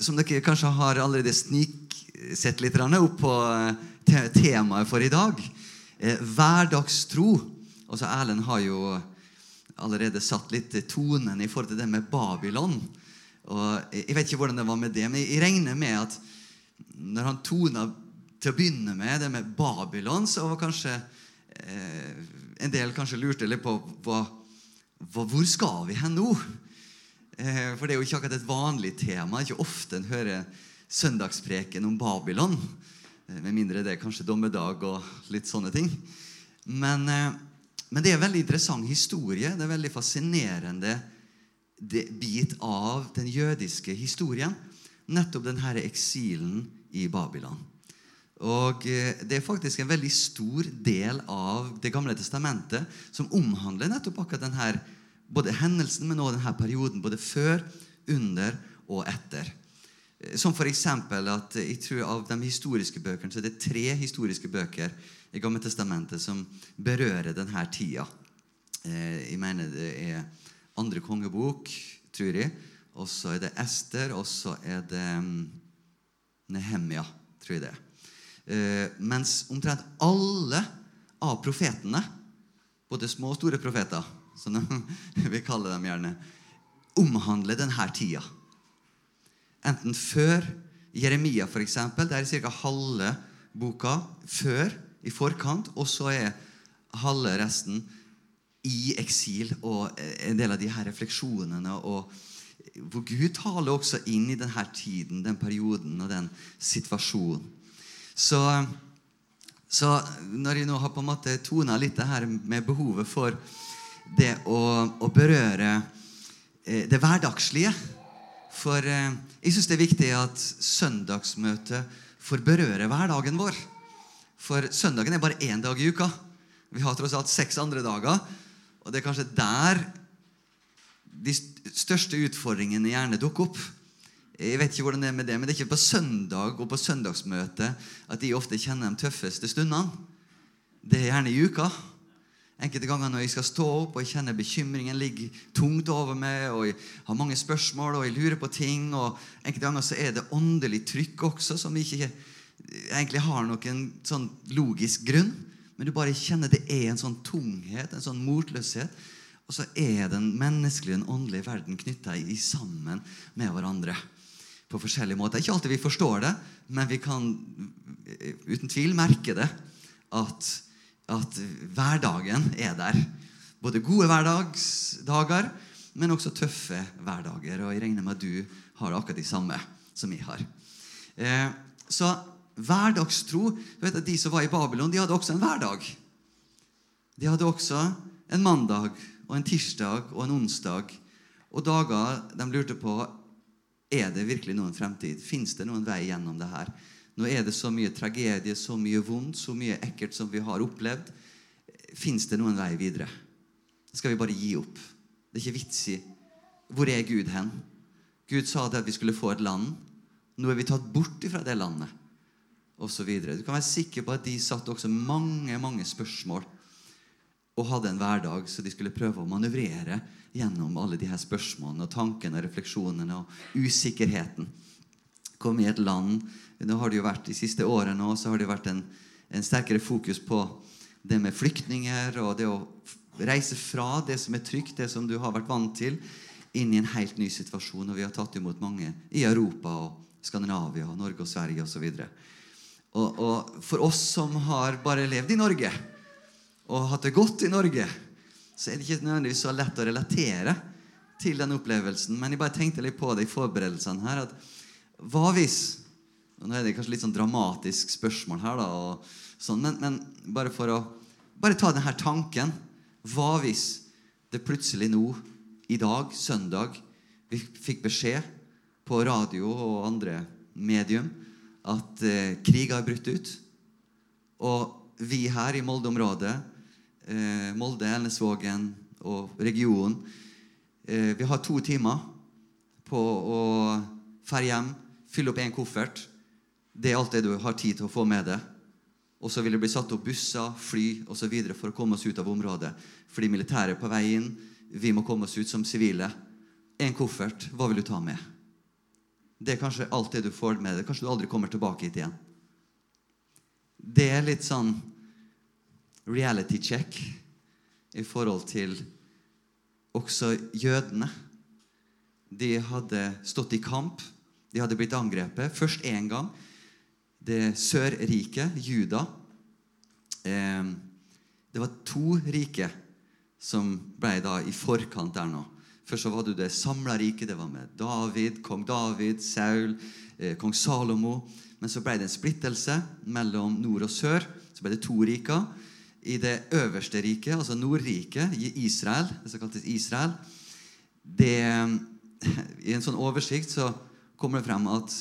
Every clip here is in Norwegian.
som dere kanskje har allerede sniksett litt opp på eh, temaet for i dag. Eh, hverdagstro. Altså Erlend har jo allerede satt litt tonen i forhold til det med Babylon. Og Jeg vet ikke hvordan det var med det, men jeg regner med at når han tona til å begynne med det med Babylon, så var kanskje eh, en del kanskje lurte litt på hva, hvor skal vi hen nå? Eh, for det er jo ikke akkurat et vanlig tema. Ikke ofte en hører søndagspreken om Babylon. Eh, med mindre det er kanskje dommedag og litt sånne ting. Men, eh, men det er en veldig interessant historie. Det er en veldig fascinerende bit av den jødiske historien. Nettopp denne eksilen i Babylon. Og Det er faktisk en veldig stor del av Det gamle testamentet som omhandler nettopp akkurat denne både hendelsen, men også denne perioden. Både før, under og etter. Som f.eks. at jeg tror av de historiske bøkene så er det tre historiske bøker i Gamle Testamentet som berører denne tida. Eh, jeg mener det er andre kongebok, tror jeg. Og så er det Ester, og så er det mm, Nehemia, tror jeg det. Eh, mens omtrent alle av profetene, både små og store profeter, som vi kaller dem gjerne, omhandler denne tida. Enten før Jeremia, f.eks. Det er ca. halve boka før, i forkant, og så er halve resten i eksil og en del av de her refleksjonene. og hvor Gud taler også inn i denne tiden, den perioden og den situasjonen. Så, så når jeg nå har på en måte tona litt det her med behovet for det å, å berøre eh, det hverdagslige For eh, jeg syns det er viktig at søndagsmøtet får berøre hverdagen vår. For søndagen er bare én dag i uka. Vi har tross alt seks andre dager. Og det er kanskje der de største utfordringene gjerne dukker opp. Jeg vet ikke hvordan det er med det, men det er ikke på søndag og på søndagsmøte at de ofte kjenner de tøffeste stundene. Det er gjerne i uka. Enkelte ganger når jeg skal stå opp og jeg kjenner bekymringen ligger tungt over meg, og jeg har mange spørsmål og jeg lurer på ting, og enkelte ganger så er det åndelig trykk også som ikke egentlig har noen sånn logisk grunn. Men du bare kjenner det er en sånn tunghet, en sånn motløshet. Og så er den menneskelige og åndelige verden knytta sammen med hverandre på forskjellige måter. Ikke alltid vi forstår det, men vi kan uten tvil merke det. At at hverdagen er der. Både gode hverdagsdager, men også tøffe hverdager. Og jeg regner med at du har akkurat de samme som jeg har. Eh, så hverdagstro du vet at De som var i Babylon, de hadde også en hverdag. De hadde også en mandag og en tirsdag og en onsdag og dager de lurte på er det virkelig noen fremtid. Fins det noen vei gjennom det her? Nå er det så mye tragedie, så mye vondt, så mye ekkelt som vi har opplevd. Fins det noen vei videre? Skal vi bare gi opp? Det er ikke vits i. Hvor er Gud hen? Gud sa det at vi skulle få et land. Nå er vi tatt bort fra det landet. Og så videre. du kan være sikker på at de satte også mange mange spørsmål og hadde en hverdag så de skulle prøve å manøvrere gjennom alle de her spørsmålene og tankene og refleksjonene og usikkerheten. Kom i et land nå har det jo vært De siste årene så har det vært en, en sterkere fokus på det med flyktninger og det å reise fra det som er trygt, det som du har vært vant til, inn i en helt ny situasjon. Og vi har tatt imot mange i Europa og Skandinavia, og Norge og Sverige osv. Og, og for oss som har bare levd i Norge og hatt det godt i Norge, så er det ikke nødvendigvis så lett å relatere til den opplevelsen. Men jeg bare tenkte litt på det i forberedelsene her. at Hva hvis nå er det kanskje litt sånn dramatisk spørsmål her, da, sånn, men, men, bare for å bare ta denne tanken Hva hvis det plutselig nå, i dag, søndag, vi fikk beskjed på radio og andre medium at eh, krig har brutt ut? Og vi her i Molde-området, eh, Molde, Elnesvågen og regionen, eh, vi har to timer på å ferde hjem, fylle opp én koffert det er alt det du har tid til å få med deg. Og så vil det bli satt opp busser, fly osv. for å komme oss ut av området. Fordi militæret er på vei inn. Vi må komme oss ut som sivile. En koffert. Hva vil du ta med? Det er kanskje alt det du får med deg. Kanskje du aldri kommer tilbake hit igjen. Det er litt sånn reality check i forhold til også jødene. De hadde stått i kamp. De hadde blitt angrepet. Først én gang. Det Sørriket, Juda. Eh, det var to rike som ble da i forkant der nå. Først så var det det samla riket. Det var med David, kong David, Saul, eh, kong Salomo. Men så ble det en splittelse mellom nord og sør. Så ble det to riker. I det øverste riket, altså Nordriket, i Israel, det som kaltes Israel det, I en sånn oversikt så kommer det frem at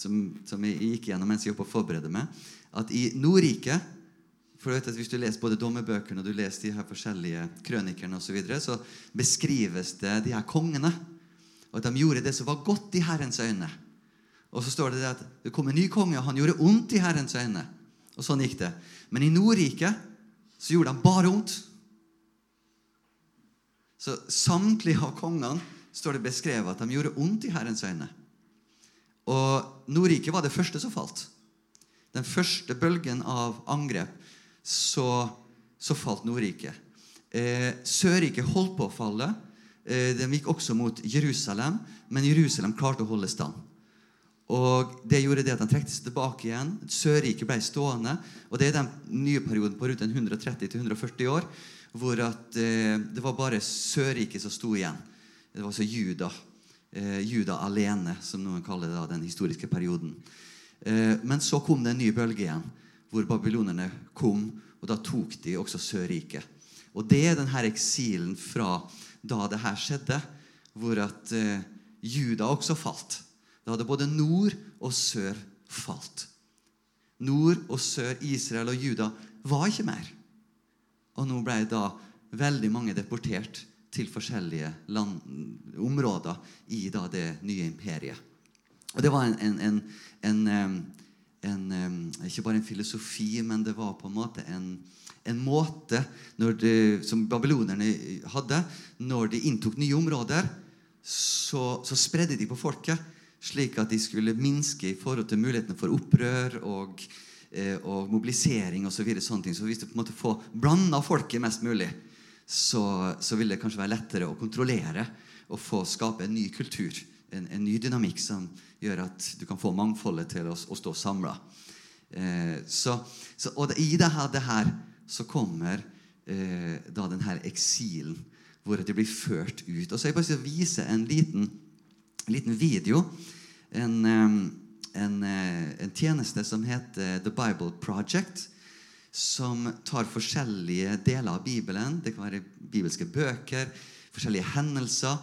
som, som jeg gikk gjennom mens jeg jobbet og forberedte meg, at i Nordriket for du vet at Hvis du leser både dommebøkene og du leser de her forskjellige krønikerne og Så, videre, så beskrives det de her kongene. Og at de gjorde det som var godt i Herrens øyne. Og så står det, det at det kom en ny konge, og han gjorde ondt i Herrens øyne. Og sånn gikk det. Men i Nordriket så gjorde han bare ondt. Så samtlige av kongene står det beskrevet at de gjorde ondt i Herrens øyne. Og Nordriket var det første som falt. Den første bølgen av angrep så, så falt Nordriket. Eh, Sørriket holdt på å falle. Eh, de gikk også mot Jerusalem, men Jerusalem klarte å holde stand. Og Det gjorde det at den trekte seg tilbake igjen. Sørriket ble stående. Og Det er den nye perioden på rundt 130-140 år hvor at, eh, det var bare Sørriket som sto igjen. Det var altså Juda. Eh, Juda alene, som noen kaller det, den historiske perioden. Eh, men så kom det en ny bølge igjen hvor babylonerne kom, og da tok de også Sørriket. Og det er denne eksilen fra da det her skjedde, hvor at eh, Juda også falt. Da hadde både nord og sør falt. Nord og sør, Israel og Juda, var ikke mer. Og nå ble da veldig mange deportert til forskjellige land, områder i da det nye imperiet. Og det var en, en, en, en ikke bare en filosofi, men det var på en måte en, måte det, som babylonerne hadde. Når de inntok nye områder, så, så, spredde de på folket, slik at de skulle minske i forhold til mulighetene for opprør og, eh, og mobilisering osv. Så, videre, så du på en måte få blanda folket mest mulig, så, så vil det kanskje være lettere å kontrollere og få skape en ny kultur. En, en ny dynamikk som gjør at du kan få mangfoldet til å, å stå samla. Eh, og i det her, det her, så kommer eh, da denne eksilen, hvor det blir ført ut. Og så jeg bare skal vise en liten, liten video. En, en, eh, en, tjeneste som heter The Bible Project. Som tar forskjellige deler av Bibelen. Det kan være bibelske bøker, forskjellige hendelser.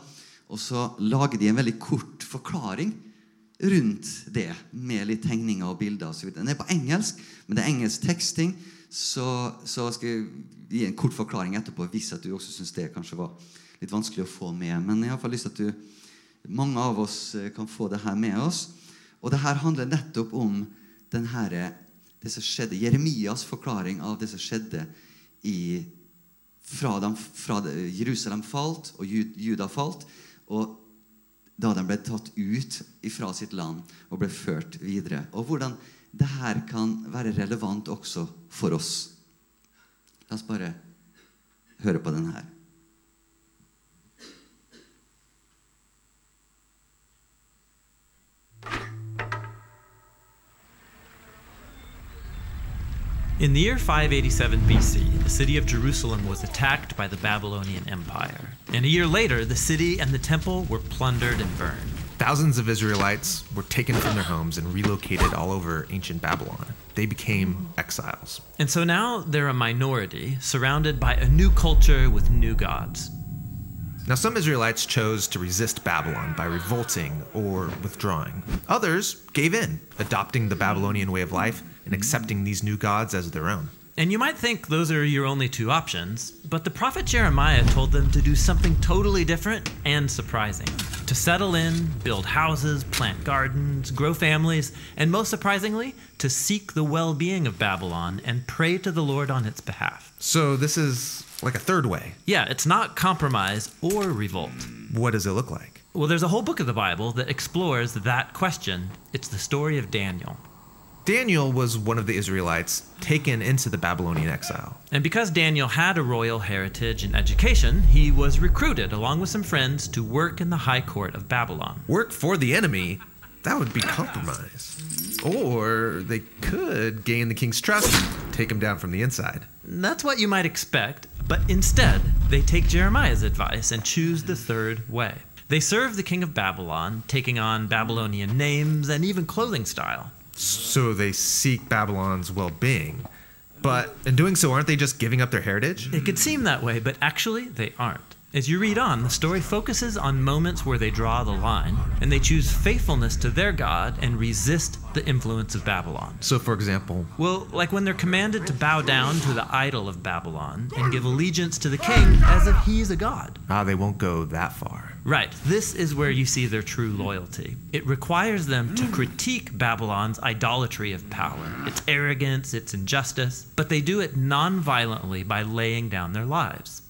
Og så lager de en veldig kort forklaring rundt det med litt tegninger og bilder osv. Den er på engelsk, men det er engelsk teksting. Så, så skal jeg gi en kort forklaring etterpå hvis at du også syns det kanskje var litt vanskelig å få med. Men jeg har lyst til at du, mange av oss eh, kan få det her med oss. Og det her handler nettopp om her, det som skjedde, Jeremias forklaring av det som skjedde i, fra, de, fra Jerusalem falt og Juda falt. Og da de ble tatt ut fra sitt land og ble ført videre. Og hvordan det her kan være relevant også for oss. La oss bare høre på denne her. In the year 587 BC, the city of Jerusalem was attacked by the Babylonian Empire. And a year later, the city and the temple were plundered and burned. Thousands of Israelites were taken from their homes and relocated all over ancient Babylon. They became exiles. And so now they're a minority, surrounded by a new culture with new gods. Now, some Israelites chose to resist Babylon by revolting or withdrawing. Others gave in, adopting the Babylonian way of life and accepting these new gods as their own. And you might think those are your only two options, but the prophet Jeremiah told them to do something totally different and surprising to settle in, build houses, plant gardens, grow families, and most surprisingly, to seek the well being of Babylon and pray to the Lord on its behalf. So, this is like a third way. Yeah, it's not compromise or revolt. What does it look like? Well, there's a whole book of the Bible that explores that question. It's the story of Daniel. Daniel was one of the Israelites taken into the Babylonian exile. And because Daniel had a royal heritage and education, he was recruited along with some friends to work in the high court of Babylon. Work for the enemy, that would be compromise. Or they could gain the king's trust, take him down from the inside. That's what you might expect, but instead, they take Jeremiah's advice and choose the third way. They serve the king of Babylon, taking on Babylonian names and even clothing style. So they seek Babylon's well being. But in doing so, aren't they just giving up their heritage? It could seem that way, but actually, they aren't. As you read on, the story focuses on moments where they draw the line, and they choose faithfulness to their God and resist the influence of Babylon. So, for example, Well, like when they're commanded to bow down to the idol of Babylon and give allegiance to the king as if he's a god. ah, they won't go that far. Right, this is where you see their true loyalty. It requires them to critique Babylon's idolatry of power, its arrogance, its injustice, but they do it non violently by laying down their lives.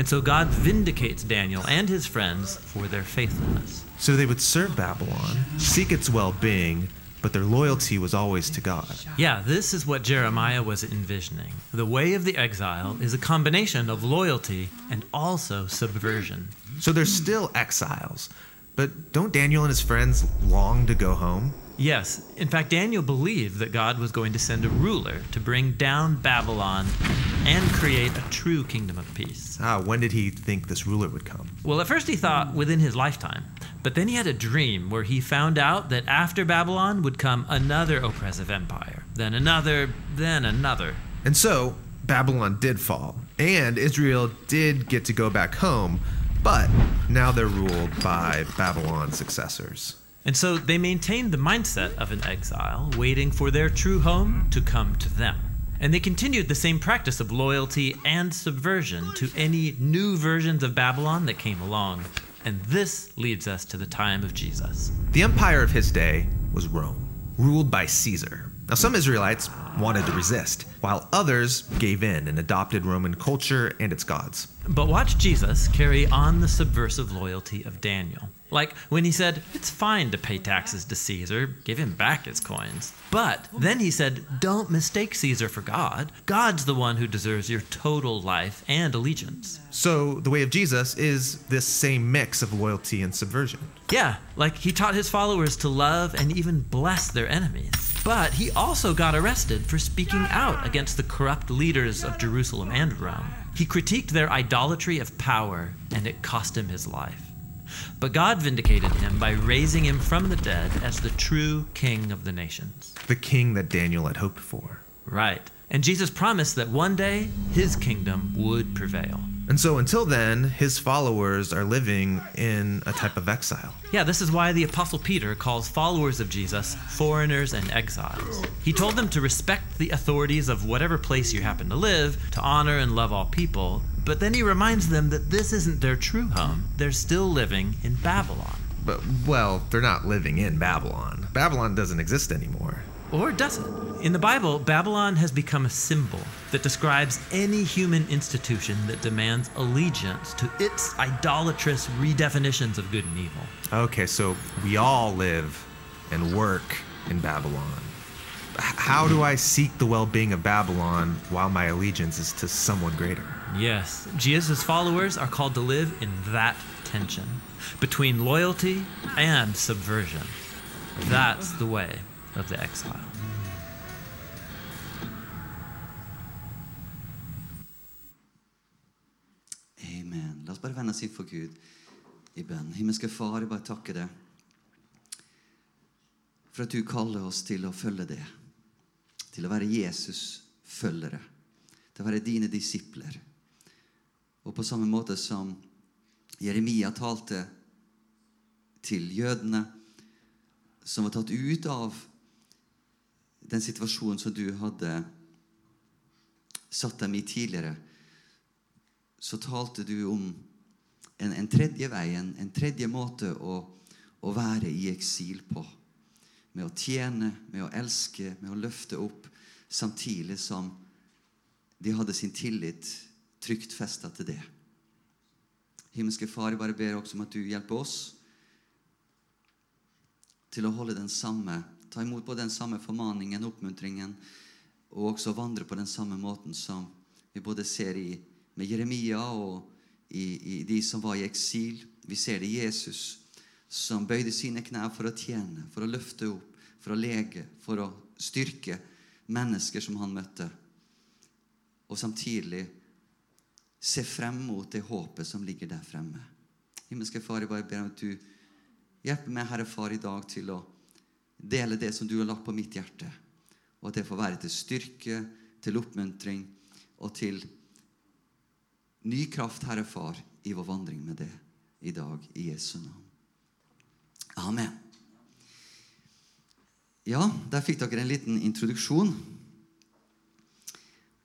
And so God vindicates Daniel and his friends for their faithfulness. So they would serve Babylon, seek its well being, but their loyalty was always to God. Yeah, this is what Jeremiah was envisioning. The way of the exile is a combination of loyalty and also subversion. So they're still exiles. But don't Daniel and his friends long to go home? Yes, in fact, Daniel believed that God was going to send a ruler to bring down Babylon and create a true kingdom of peace. Ah, when did he think this ruler would come? Well, at first he thought within his lifetime, but then he had a dream where he found out that after Babylon would come another oppressive empire, then another, then another. And so, Babylon did fall, and Israel did get to go back home, but now they're ruled by Babylon's successors. And so they maintained the mindset of an exile, waiting for their true home to come to them. And they continued the same practice of loyalty and subversion to any new versions of Babylon that came along. And this leads us to the time of Jesus. The empire of his day was Rome, ruled by Caesar. Now, some Israelites wanted to resist, while others gave in and adopted Roman culture and its gods. But watch Jesus carry on the subversive loyalty of Daniel. Like when he said, It's fine to pay taxes to Caesar, give him back his coins. But then he said, Don't mistake Caesar for God. God's the one who deserves your total life and allegiance. So, the way of Jesus is this same mix of loyalty and subversion. Yeah, like he taught his followers to love and even bless their enemies. But he also got arrested for speaking out against the corrupt leaders of Jerusalem and Rome. He critiqued their idolatry of power, and it cost him his life. But God vindicated him by raising him from the dead as the true king of the nations. The king that Daniel had hoped for. Right. And Jesus promised that one day his kingdom would prevail. And so, until then, his followers are living in a type of exile. Yeah, this is why the Apostle Peter calls followers of Jesus foreigners and exiles. He told them to respect the authorities of whatever place you happen to live, to honor and love all people, but then he reminds them that this isn't their true home. They're still living in Babylon. But, well, they're not living in Babylon. Babylon doesn't exist anymore. Or does it? In the Bible, Babylon has become a symbol that describes any human institution that demands allegiance to its idolatrous redefinitions of good and evil. Okay, so we all live and work in Babylon. How do I seek the well being of Babylon while my allegiance is to someone greater? Yes, Jesus' followers are called to live in that tension between loyalty and subversion. That's the way of the exile. La oss bare vende oss inn for Gud i bønn. Himmelske Far, jeg bare takker deg for at du kaller oss til å følge det. Til å være Jesus-følgere. Til å være dine disipler. Og på samme måte som Jeremia talte til jødene som var tatt ut av den situasjonen som du hadde satt dem i tidligere, så talte du om en, en tredje vei, en, en tredje måte å, å være i eksil på. Med å tjene, med å elske, med å løfte opp, samtidig som de hadde sin tillit trygt festa til det. Himmelske Far, jeg bare ber også om at du hjelper oss til å holde den samme, ta imot både den samme formaningen, oppmuntringen, og også vandre på den samme måten som vi både ser i, med Jeremia og i, i de som var i eksil. Vi ser det i Jesus, som bøyde sine knær for å tjene, for å løfte opp, for å lege, for å styrke mennesker som han møtte. Og samtidig se frem mot det håpet som ligger der fremme. Himmelske Far, jeg bare ber om at du hjelper meg, Herre Far, i dag til å dele det som du har lagt på mitt hjerte. Og at det får være til styrke, til oppmuntring og til ny kraft, Herre Far, i vår vandring med det i dag, i Jesu navn. Amen. Ja, der fikk dere en liten introduksjon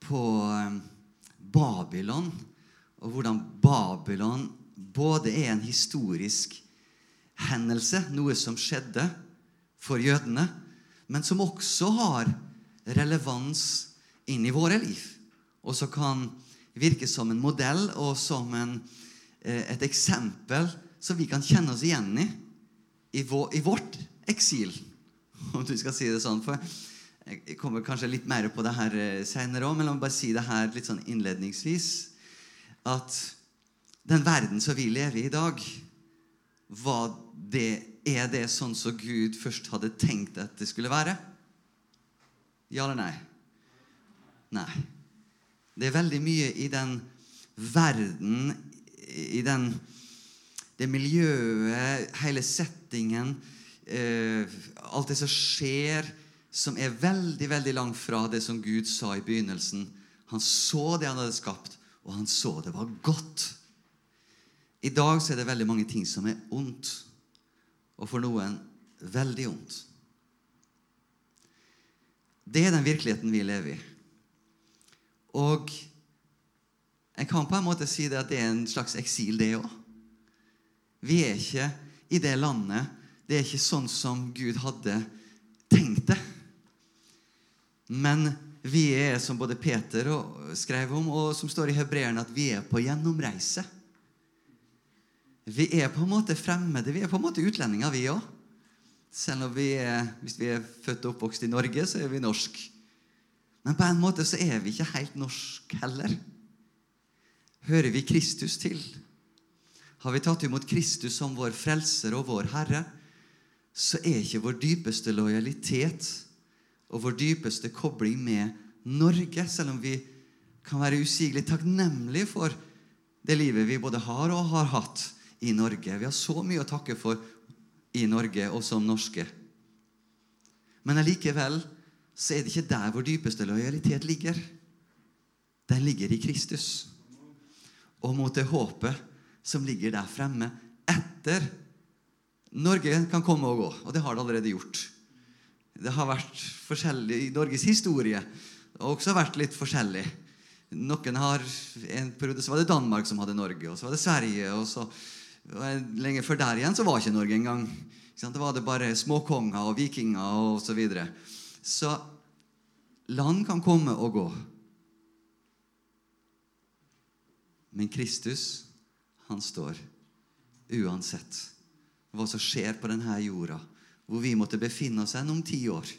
på eh, Babylon, og hvordan Babylon både er en historisk hendelse, noe som skjedde for jødene, men som også har relevans inn i våre liv, og som kan virke som en modell og som en, eh, et eksempel som vi kan kjenne oss igjen i i, vår, i vårt eksil, om du skal si det sånn. For jeg kommer kanskje litt mer på det her eh, seinere òg, men la meg bare si det her litt sånn innledningsvis. At den verden som vi lever i i dag, det, er det sånn som Gud først hadde tenkt at det skulle være? Ja eller nei? Nei. Det er veldig mye i den verden, i den, det miljøet, hele settingen, eh, alt det som skjer, som er veldig, veldig langt fra det som Gud sa i begynnelsen. Han så det han hadde skapt, og han så det var godt. I dag så er det veldig mange ting som er ondt, og for noen veldig ondt. Det er den virkeligheten vi lever i. Og jeg kan på en måte si det at det er en slags eksil, det òg. Vi er ikke i det landet. Det er ikke sånn som Gud hadde tenkt det. Men vi er, som både Peter skrev om, og som står i Hebreerne, at vi er på gjennomreise. Vi er på en måte fremmede. Vi er på en måte utlendinger, vi òg. Selv om vi er, hvis vi er født og oppvokst i Norge, så er vi norsk. Men på en måte så er vi ikke helt norsk heller. Hører vi Kristus til? Har vi tatt imot Kristus som vår frelser og vår Herre, så er ikke vår dypeste lojalitet og vår dypeste kobling med Norge, selv om vi kan være usigelig takknemlige for det livet vi både har og har hatt i Norge. Vi har så mye å takke for i Norge og som norske. Men allikevel så er det ikke der vår dypeste lojalitet ligger. Den ligger i Kristus. Og mot det håpet som ligger der fremme etter Norge kan komme og gå, og det har det allerede gjort. Det har vært forskjellig i Norges historie. Det har også vært litt forskjellig. Noen har, En periode så var det Danmark som hadde Norge, og så var det Sverige. og så Lenge før der igjen så var ikke Norge engang. Det var det bare småkonger og vikinger og så. Så land kan komme og gå. Men Kristus, han står uansett hva som skjer på denne jorda, hvor vi måtte befinne oss enn om ti år,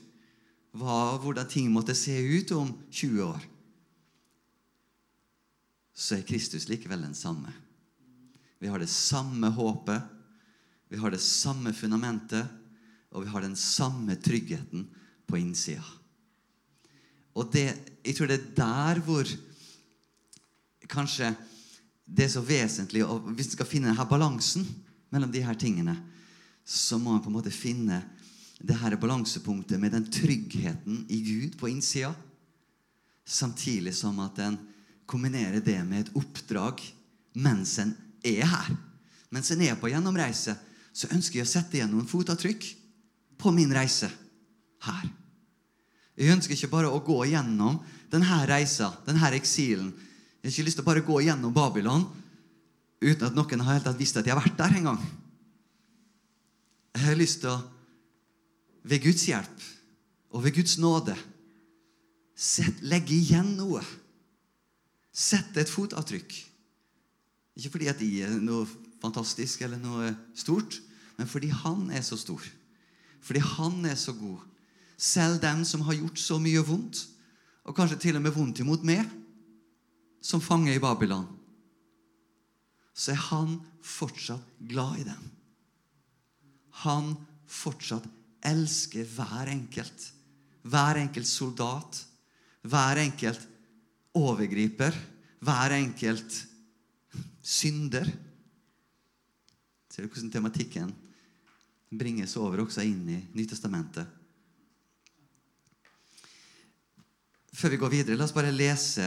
hva, hvordan ting måtte se ut om 20 år, så er Kristus likevel den samme. Vi har det samme håpet, vi har det samme fundamentet, og vi har den samme tryggheten på innsida. Og det, jeg tror det er der hvor kanskje det er så vesentlig og Hvis en skal finne denne balansen mellom de her tingene, så må en på en måte finne det her balansepunktet med den tryggheten i Gud på innsida, samtidig som at en kombinerer det med et oppdrag mens en er her. Mens en er på gjennomreise, så ønsker jeg å sette igjen noen fotavtrykk på min reise her. Jeg ønsker ikke bare å gå gjennom denne reisa, denne eksilen. Jeg har ikke lyst til å bare gå gjennom Babylon uten at noen har helt visst at jeg har vært der en gang. Jeg har lyst til å, ved Guds hjelp og ved Guds nåde, set, legge igjen noe. Sette et fotavtrykk. Ikke fordi at de er noe fantastisk eller noe stort, men fordi han er så stor. Fordi han er så god. Selv dem som har gjort så mye vondt, og kanskje til og med vondt imot meg, som fange i Babylon, så er han fortsatt glad i dem. Han fortsatt elsker hver enkelt. Hver enkelt soldat, hver enkelt overgriper, hver enkelt synder. Ser du hvordan tematikken bringes over også inn i Nytestamentet? Før vi går videre, la oss bare lese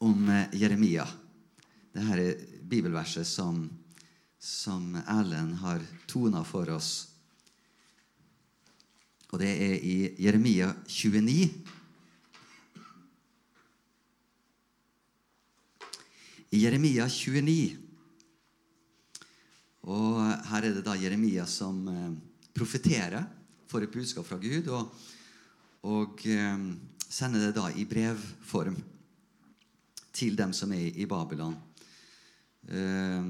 om Jeremia. Jeremia. Dette er bibelverset som, som Erlend har tona for oss. Og det er i Jeremia 29. I Jeremia 29 Og her er det da Jeremia som eh, profeterer, får et budskap fra Gud, og, og eh, sender det da i brevform til dem som er i Babylon. Eh,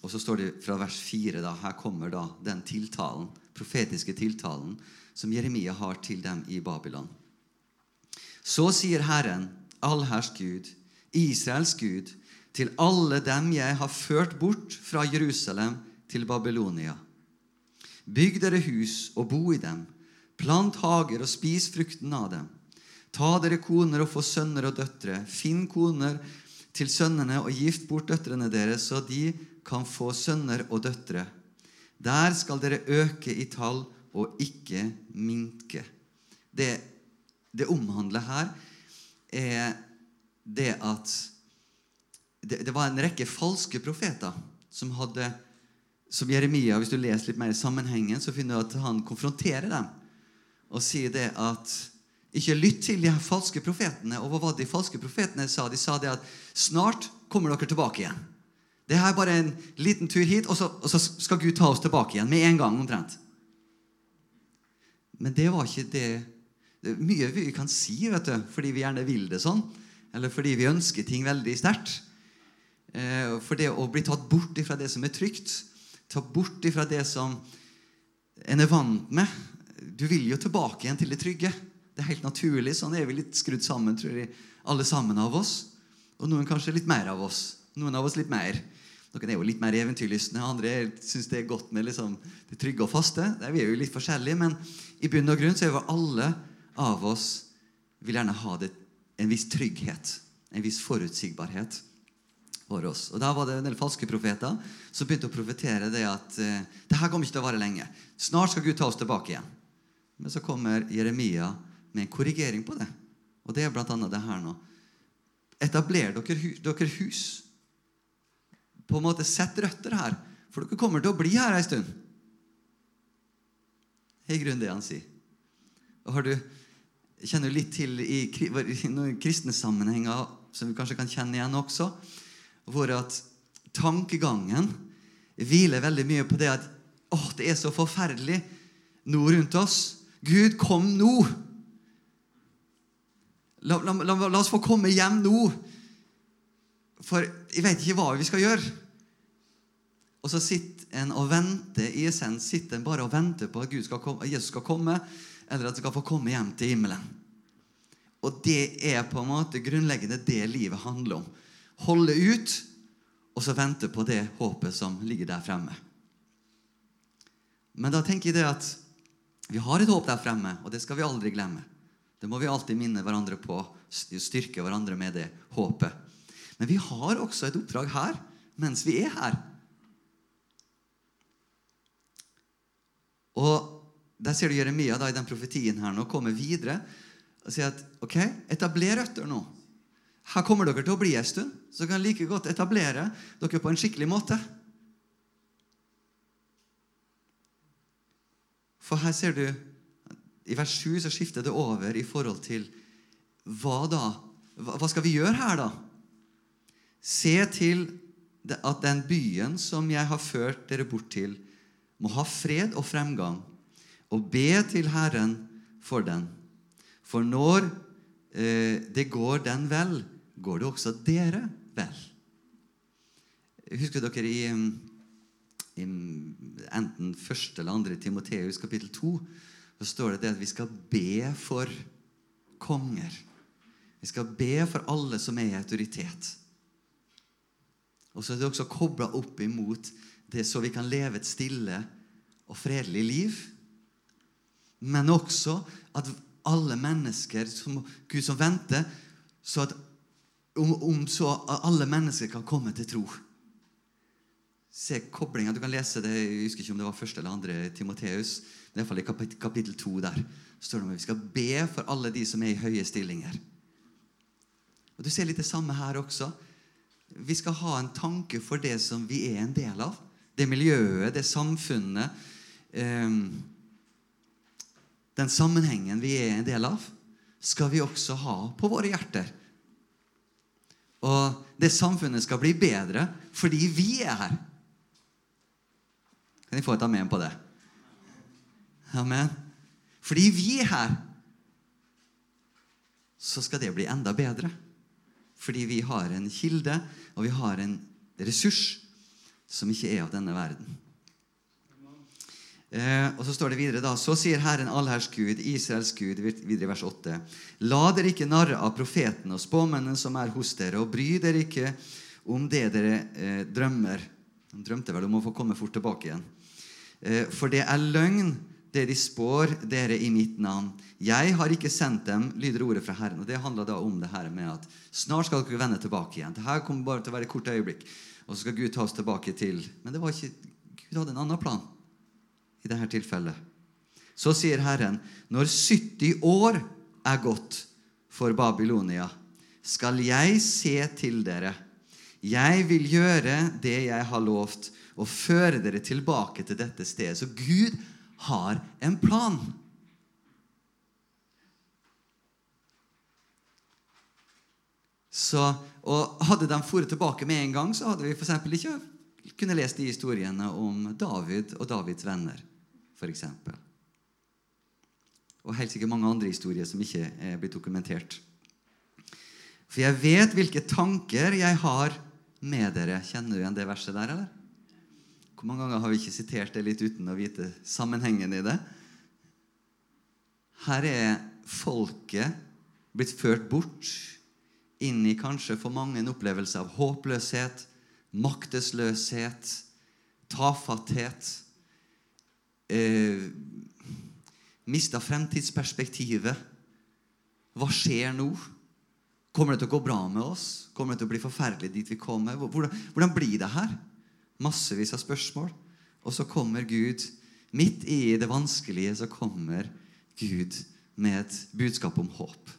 og så står det fra vers 4 da, Her kommer da den tiltalen, profetiske tiltalen som Jeremia har til dem i Babylon. Så sier Herren, allherrs Gud, Israels Gud, til alle dem jeg har ført bort fra Jerusalem til Babylonia. Bygg dere hus og bo i dem. Plant hager og spis frukten av dem. Ta dere koner og få sønner og døtre. Finn koner til sønnene og gift bort døtrene deres, så de kan få sønner og døtre. Der skal dere øke i tall og ikke minke. Det det omhandler her, er det at det, det, var en rekke falske profeter som hadde som Jeremia, Hvis du leser litt mer i sammenhengen, så finner du at han konfronterer dem og sier det at ikke lytt til de falske profetene. Og hva var de falske profetene sa? De sa det at snart kommer dere tilbake igjen. Det her er bare en liten tur hit, og så, og så skal Gud ta oss tilbake igjen med en gang. omtrent. Men det var ikke det det er mye vi kan si vet du, fordi vi gjerne vil det sånn, eller fordi vi ønsker ting veldig sterkt. Eh, for det å bli tatt bort fra det som er trygt, ta bort fra det som en er vant med Du vil jo tilbake igjen til det trygge. Det er helt naturlig. Sånn er vi litt skrudd sammen, tror jeg, alle sammen av oss. Og noen kanskje litt mer av oss. Noen av oss litt mer. Noen er jo litt mer eventyrlystne, andre syns det er godt med liksom det trygge og faste. Vi er jo litt forskjellige, men i bunn og grunn så er jo alle av oss vil gjerne ha det, en viss trygghet, en viss forutsigbarhet for oss. Og Da var det en del falske profeter som begynte å profetere det at eh, det her kommer ikke til å vare lenge. Snart skal Gud ta oss tilbake igjen. Men så kommer Jeremia med en korrigering på det. Og det er bl.a. det her nå. Etabler dere, hus. På en måte Sett røtter her, for dere kommer til å bli her ei stund. Det er i grunnen det han sier. Og har du kjenner du litt til i, i noen kristne sammenhenger som vi kanskje kan kjenne igjen også, hvor at tankegangen hviler veldig mye på det at åh, det er så forferdelig nå rundt oss. Gud, kom nå! La, la, la, la, oss få komme hjem nå. For jeg vet ikke hva vi skal gjøre. Og så sitter en og venter i essens sitter en bare og venter på at skal komme, Jesus skal komme, eller at han skal få komme hjem til himmelen. Og det er på en måte grunnleggende det livet handler om. Holde ut, og så vente på det håpet som ligger der fremme. Men da tenker jeg det at vi har et håp der fremme, og det skal vi aldri glemme. Det må vi alltid minne hverandre på, styrke hverandre med det håpet. Men vi har også et oppdrag her mens vi er her. Og Der ser du Jeremia da, i den profetien her nå komme videre og si at ok, etabler røtter nå. Her kommer dere til å bli en stund, så kan like godt etablere dere på en skikkelig måte. For her ser du I vers 7 så skifter det over i forhold til hva da? Hva skal vi gjøre her, da? Se til at den byen som jeg har ført dere bort til, må ha fred og fremgang, og be til Herren for den. For når eh, det går den vel, går det også dere vel. Husker dere i, i enten første eller andre Timoteus kapittel 2, så står det det at vi skal be for konger. Vi skal be for alle som er i autoritet. Og så er det også kobla opp imot det så vi kan leve et stille og fredelig liv. Men også at alle mennesker som Gud som venter, så at om, om så alle mennesker kan komme til tro. Se koblinga. Du kan lese det jeg husker ikke om det var første eller andre Timoteus. Men iallfall i kapittel, 2 der står det om at vi skal be for alle de som er i høye stillinger. Og Du ser litt det samme her også. Vi skal ha en tanke for det som vi er en del av. Det miljøet, det samfunnet. Eh, den sammenhengen vi er en del av, skal vi også ha på våre hjerter. Og det samfunnet skal bli bedre fordi vi er her. Kan jeg få et amen på det? Amen. Fordi vi er her, så skal det bli enda bedre. Fordi vi har en kilde, og vi har en ressurs som ikke er av denne verden. Eh, og Så står det videre da, Så sier Herren allherrs Gud, Israels Gud, videre i vers 8.: La dere ikke narre av profetene og spåmennene som er hos dere, og bry dere ikke om det dere eh, drømmer. De drømte vel om å få komme fort tilbake igjen. Eh, for det er løgn, det de spår dere i mitt navn. Jeg har ikke sendt dem, lyder ordet fra Herren. Og Det handler da om det her med at snart skal dere vende tilbake igjen. Dette kommer bare til å være et kort øyeblikk. Og så skal Gud ta oss tilbake til Men det var ikke, Gud hadde en annen plan i dette tilfellet. Så sier Herren, når 70 år er gått for Babylonia, skal jeg se til dere. Jeg vil gjøre det jeg har lovt, og føre dere tilbake til dette stedet. Så Gud har en plan. Så, og Hadde de dratt tilbake med en gang, så hadde vi for ikke kunne lest de historiene om David og Davids venner, f.eks. Og helt sikkert mange andre historier som ikke er blitt dokumentert. For jeg vet hvilke tanker jeg har med dere. Kjenner du igjen det verset der, eller? Hvor mange ganger har vi ikke sitert det litt uten å vite sammenhengen i det? Her er folket blitt ført bort inn i kanskje for mange en opplevelse av håpløshet, maktesløshet, tafatthet. Eh, Mista fremtidsperspektivet. Hva skjer nå? Kommer det til å gå bra med oss? Kommer det til å bli forferdelig dit vi kommer? Hvordan, hvordan blir det her? Massevis av spørsmål. Og så kommer Gud midt i det vanskelige så kommer Gud med et budskap om håp.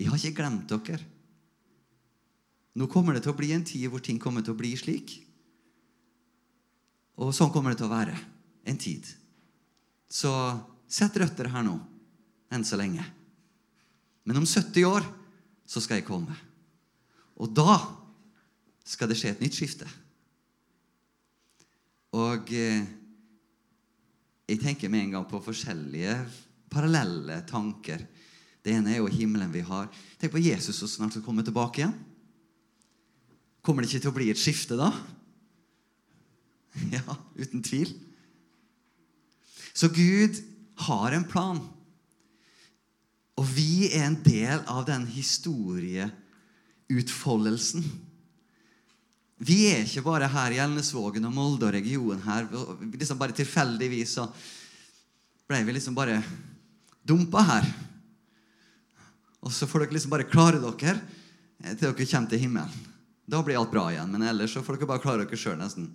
Jeg har ikke glemt dere. Nå kommer det til å bli en tid hvor ting kommer til å bli slik. Og sånn kommer det til å være en tid. Så sett røtter her nå, enn så lenge. Men om 70 år så skal jeg komme. Og da skal det skje et nytt skifte. Og eh, jeg tenker med en gang på forskjellige parallelle tanker. Det ene er jo himmelen vi har. Tenk på Jesus som snart skal komme tilbake igjen. Kommer det ikke til å bli et skifte da? Ja, uten tvil. Så Gud har en plan. Og vi er en del av den historieutfoldelsen. Vi er ikke bare her i Elnesvågen og Molde og regionen her. liksom Bare tilfeldigvis så ble vi liksom bare dumpa her. Og så får dere liksom bare klare dere til dere kommer til himmelen. Da blir alt bra igjen. Men ellers så får dere bare klare dere sjøl, nesten.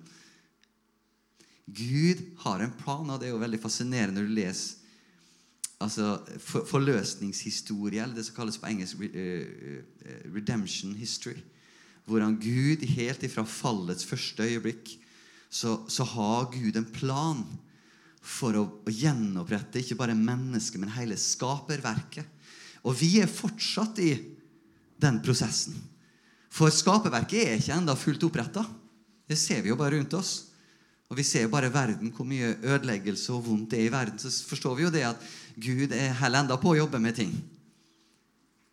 Gud har en plan, og det er jo veldig fascinerende når du leser altså, forløsningshistorie, eller det som kalles på engelsk redemption history hvordan Gud helt ifra fallets første øyeblikk så, så har Gud en plan for å, å, gjenopprette ikke bare mennesket, men hele skaperverket. Og vi er fortsatt i den prosessen. For skaperverket er ikke ennå fullt oppretta. Det ser vi jo bare rundt oss. Og vi ser jo bare verden, hvor mye ødeleggelse og vondt det er i verden. Så forstår vi jo det at Gud er heller enda på å jobbe med ting.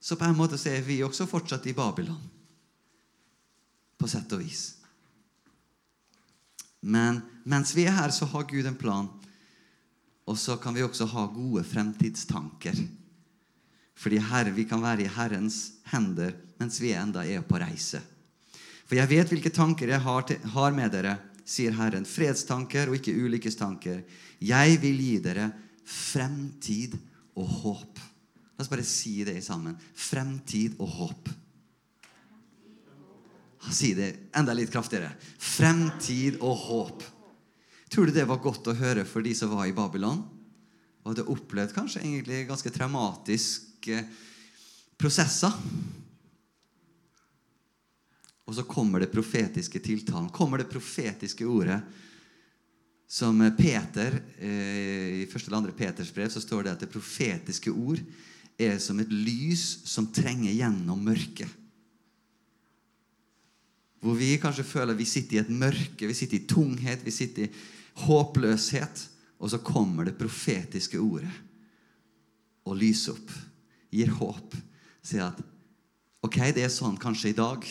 Så på en måte så er vi også fortsatt i Babylon på sett og vis. Men mens vi er her, så har Gud en plan. Og så kan vi også ha gode fremtidstanker. Fordi her, vi kan være i Herrens hender mens vi enda er på reise. For jeg vet hvilke tanker jeg har, til, har med dere, sier Herren. Fredstanker og ikke ulykkestanker. Jeg vil gi dere fremtid og håp. La oss bare si det sammen. Fremtid og håp. Si det enda litt kraftigere. Fremtid og håp. Tror du det var godt å høre for de som var i Babylon? Og hadde opplevd kanskje egentlig ganske traumatiske prosesser? Og så kommer det profetiske tiltalen. Kommer det profetiske ordet. Som Peter, eh, I første eller andre Peters brev så står det at det profetiske ord er som et lys som trenger gjennom mørket. Hvor vi kanskje føler vi sitter i et mørke, vi sitter i tunghet, vi sitter i håpløshet. Og så kommer det profetiske ordet og lyser opp, gir håp. Sier at ok, det er sånn kanskje i dag,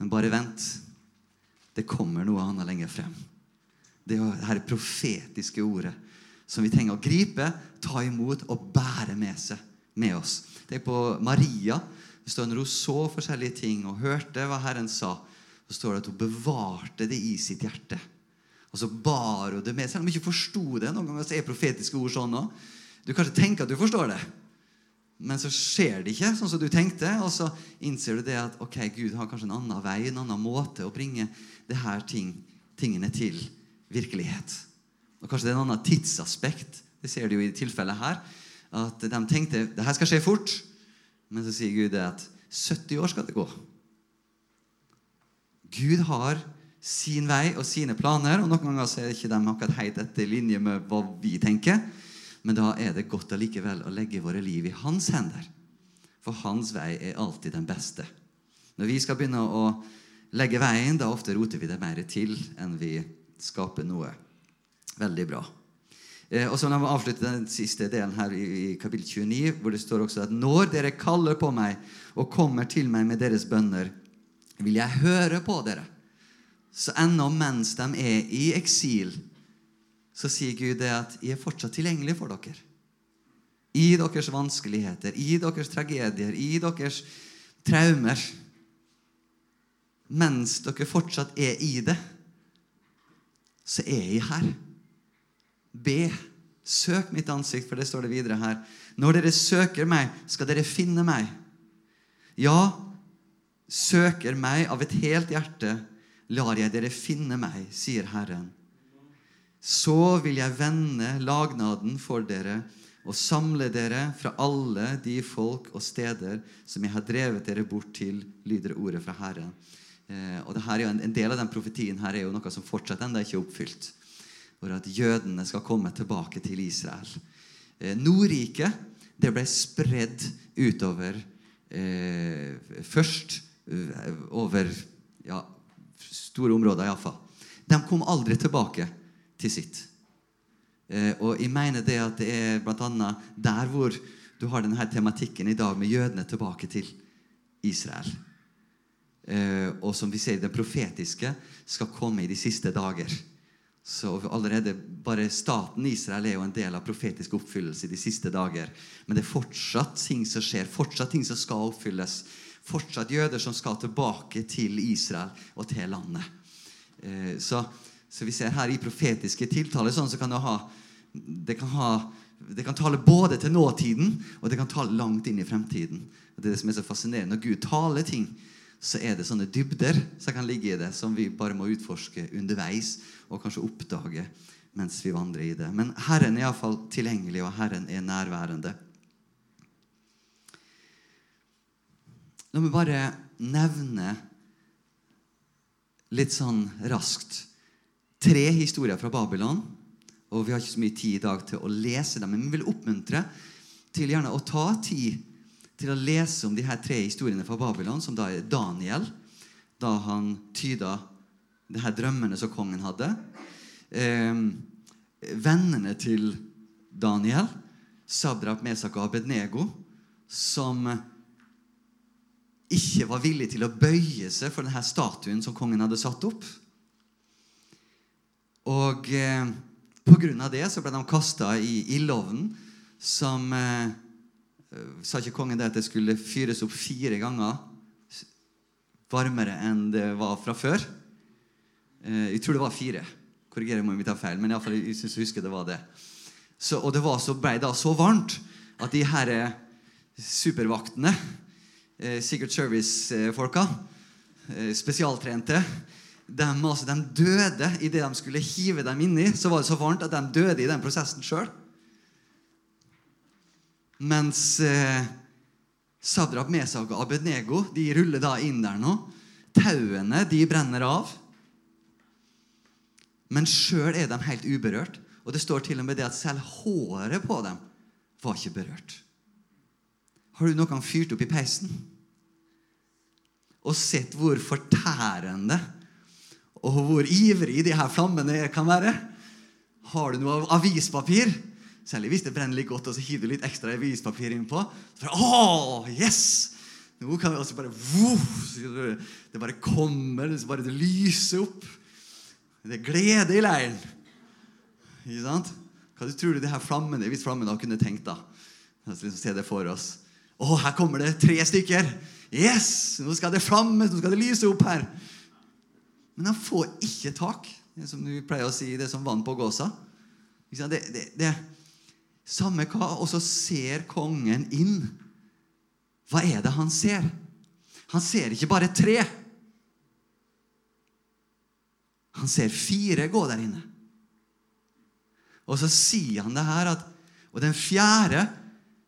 men bare vent. Det kommer noe annet lenger frem. Det er det profetiske ordet som vi trenger å gripe, ta imot og bære med seg med oss. Tenk på Maria. Når hun så forskjellige ting og hørte hva Herren sa, så står det at hun bevarte det i sitt hjerte. Og så bar hun det med, selv om hun ikke forsto det. Noen ganger er profetiske ord sånn òg. Du kanskje tenker at du forstår det, men så skjer det ikke sånn som du tenkte. Og så innser du det at ok, Gud har kanskje en annen vei, en annen måte å bringe det her ting, tingene til virkelighet. Og kanskje det er en annen tidsaspekt. Det ser du jo i tilfellet her. At de tenkte det her skal skje fort. Men så sier Gud det at 70 år skal det gå. Gud har sin vei og sine planer, og noen ganger så er ikke de akkurat helt etter linje med hva vi tenker. Men da er det godt allikevel å legge våre liv i hans hender. For hans vei er alltid den beste. Når vi skal begynne å legge veien, da ofte roter vi det mer til enn vi skaper noe. Veldig bra. Eh, og så La meg avslutte den siste delen her i, i kapittel 29, hvor det står også at når dere kaller på meg og kommer til meg med deres bønner, vil jeg høre på dere. Så ennå mens de er i eksil, så sier Gud det at jeg er fortsatt tilgjengelig for dere. I deres vanskeligheter, i deres tragedier, i deres traumer. Mens dere fortsatt er i det, så er jeg her. Be. Søk mitt ansikt, for det står det videre her. Når dere søker meg, skal dere finne meg. Ja, søker meg av et helt hjerte, lar jeg dere finne meg, sier Herren. Så vil jeg vende lagnaden for dere og samle dere fra alle de folk og steder som jeg har drevet dere bort til, lyder ordet fra Herren. Eh, og en, en, del av den profetien her er jo noe som fortsatt ennå ikke er oppfylt. For at jødene skal komme tilbake til Israel. Eh, Nordriket ble spredd utover eh, Først over ja, store områder iallfall. De kom aldri tilbake til sitt. Eh, og jeg mener det at det er bl.a. der hvor du har denne tematikken i dag med jødene tilbake til Israel. Eh, og som vi ser det profetiske, skal komme i de siste dager. Så allerede Bare staten Israel er jo en del av profetisk oppfyllelse i de siste dager. Men det er fortsatt ting som skjer, fortsatt ting som skal oppfylles fortsatt jøder som skal tilbake til Israel og til landet. Eh, så, så vi ser her i profetiske tiltaler sånn så kan det ha det kan, ha, det kan tale både til nåtiden og det kan tale langt inn i fremtiden. Og det er det som er så fascinerende. Når Gud taler ting, så er det sånne dybder som kan ligge i det, som vi bare må utforske underveis og kanskje oppdage mens vi vandrer i det. Men Herren er iallfall tilgjengelig, og Herren er nærværende. La meg bare nevne litt sånn raskt tre historier fra Babylon. Og Vi har ikke så mye tid i dag til å lese dem, men vi vil oppmuntre til gjerne å ta tid til å lese om de her tre historiene fra Babylon, som da er Daniel, da han tyda de her drømmene som kongen hadde. Eh, vennene til Daniel, Sadrap, Mesak og Abednego, som ikke var villig til å bøye seg for denne statuen som kongen hadde satt opp. Og eh, av det så ble de kasta i ildovnen, som eh, Sa ikke kongen det at det skulle fyres opp fire ganger varmere enn det var fra før? Eh, jeg tror det var fire. Korrigerer meg om jeg tar feil, men i alle fall, jeg synes jeg husker det var det. Så, og det var så, ble da så varmt at de her eh, supervaktene, eh, Secret Service-folka, eh, spesialtrente, de, altså, de døde idet de skulle hive dem inni. Så var det så varmt at de døde i den prosessen sjøl. Mens eh, Sadrab, Mesag og Abednego de ruller da inn der nå. Tauene de brenner av. Men sjøl er de helt uberørt. Og det står til og med det at selv håret på dem var ikke berørt. Har du noen gang fyrt opp i peisen og sett hvor fortærende og hvor ivrig de her flammene kan være? Har du noe avispapir? Særlig hvis det brenner litt godt, og så hiver du litt ekstra avispapir innpå. Så bare, Åh, yes! Nå kan vi også bare woof, Det bare kommer, det bare det lyser opp. Det er glede i leiren. Ikke sant? Hva tror du de her flammene, hvis flammene kunne tenkt, da? La liksom se det for oss. Å, her kommer det tre stykker! Yes! Nå skal det flammes, nå skal det lyse opp her. Men han får ikke tak. Det som du pleier å si, det som vann på gåsa. Det, det, det, samme hva. Og så ser kongen inn. Hva er det han ser? Han ser ikke bare tre. Han ser fire gå der inne. Og så sier han det her at Og den fjerde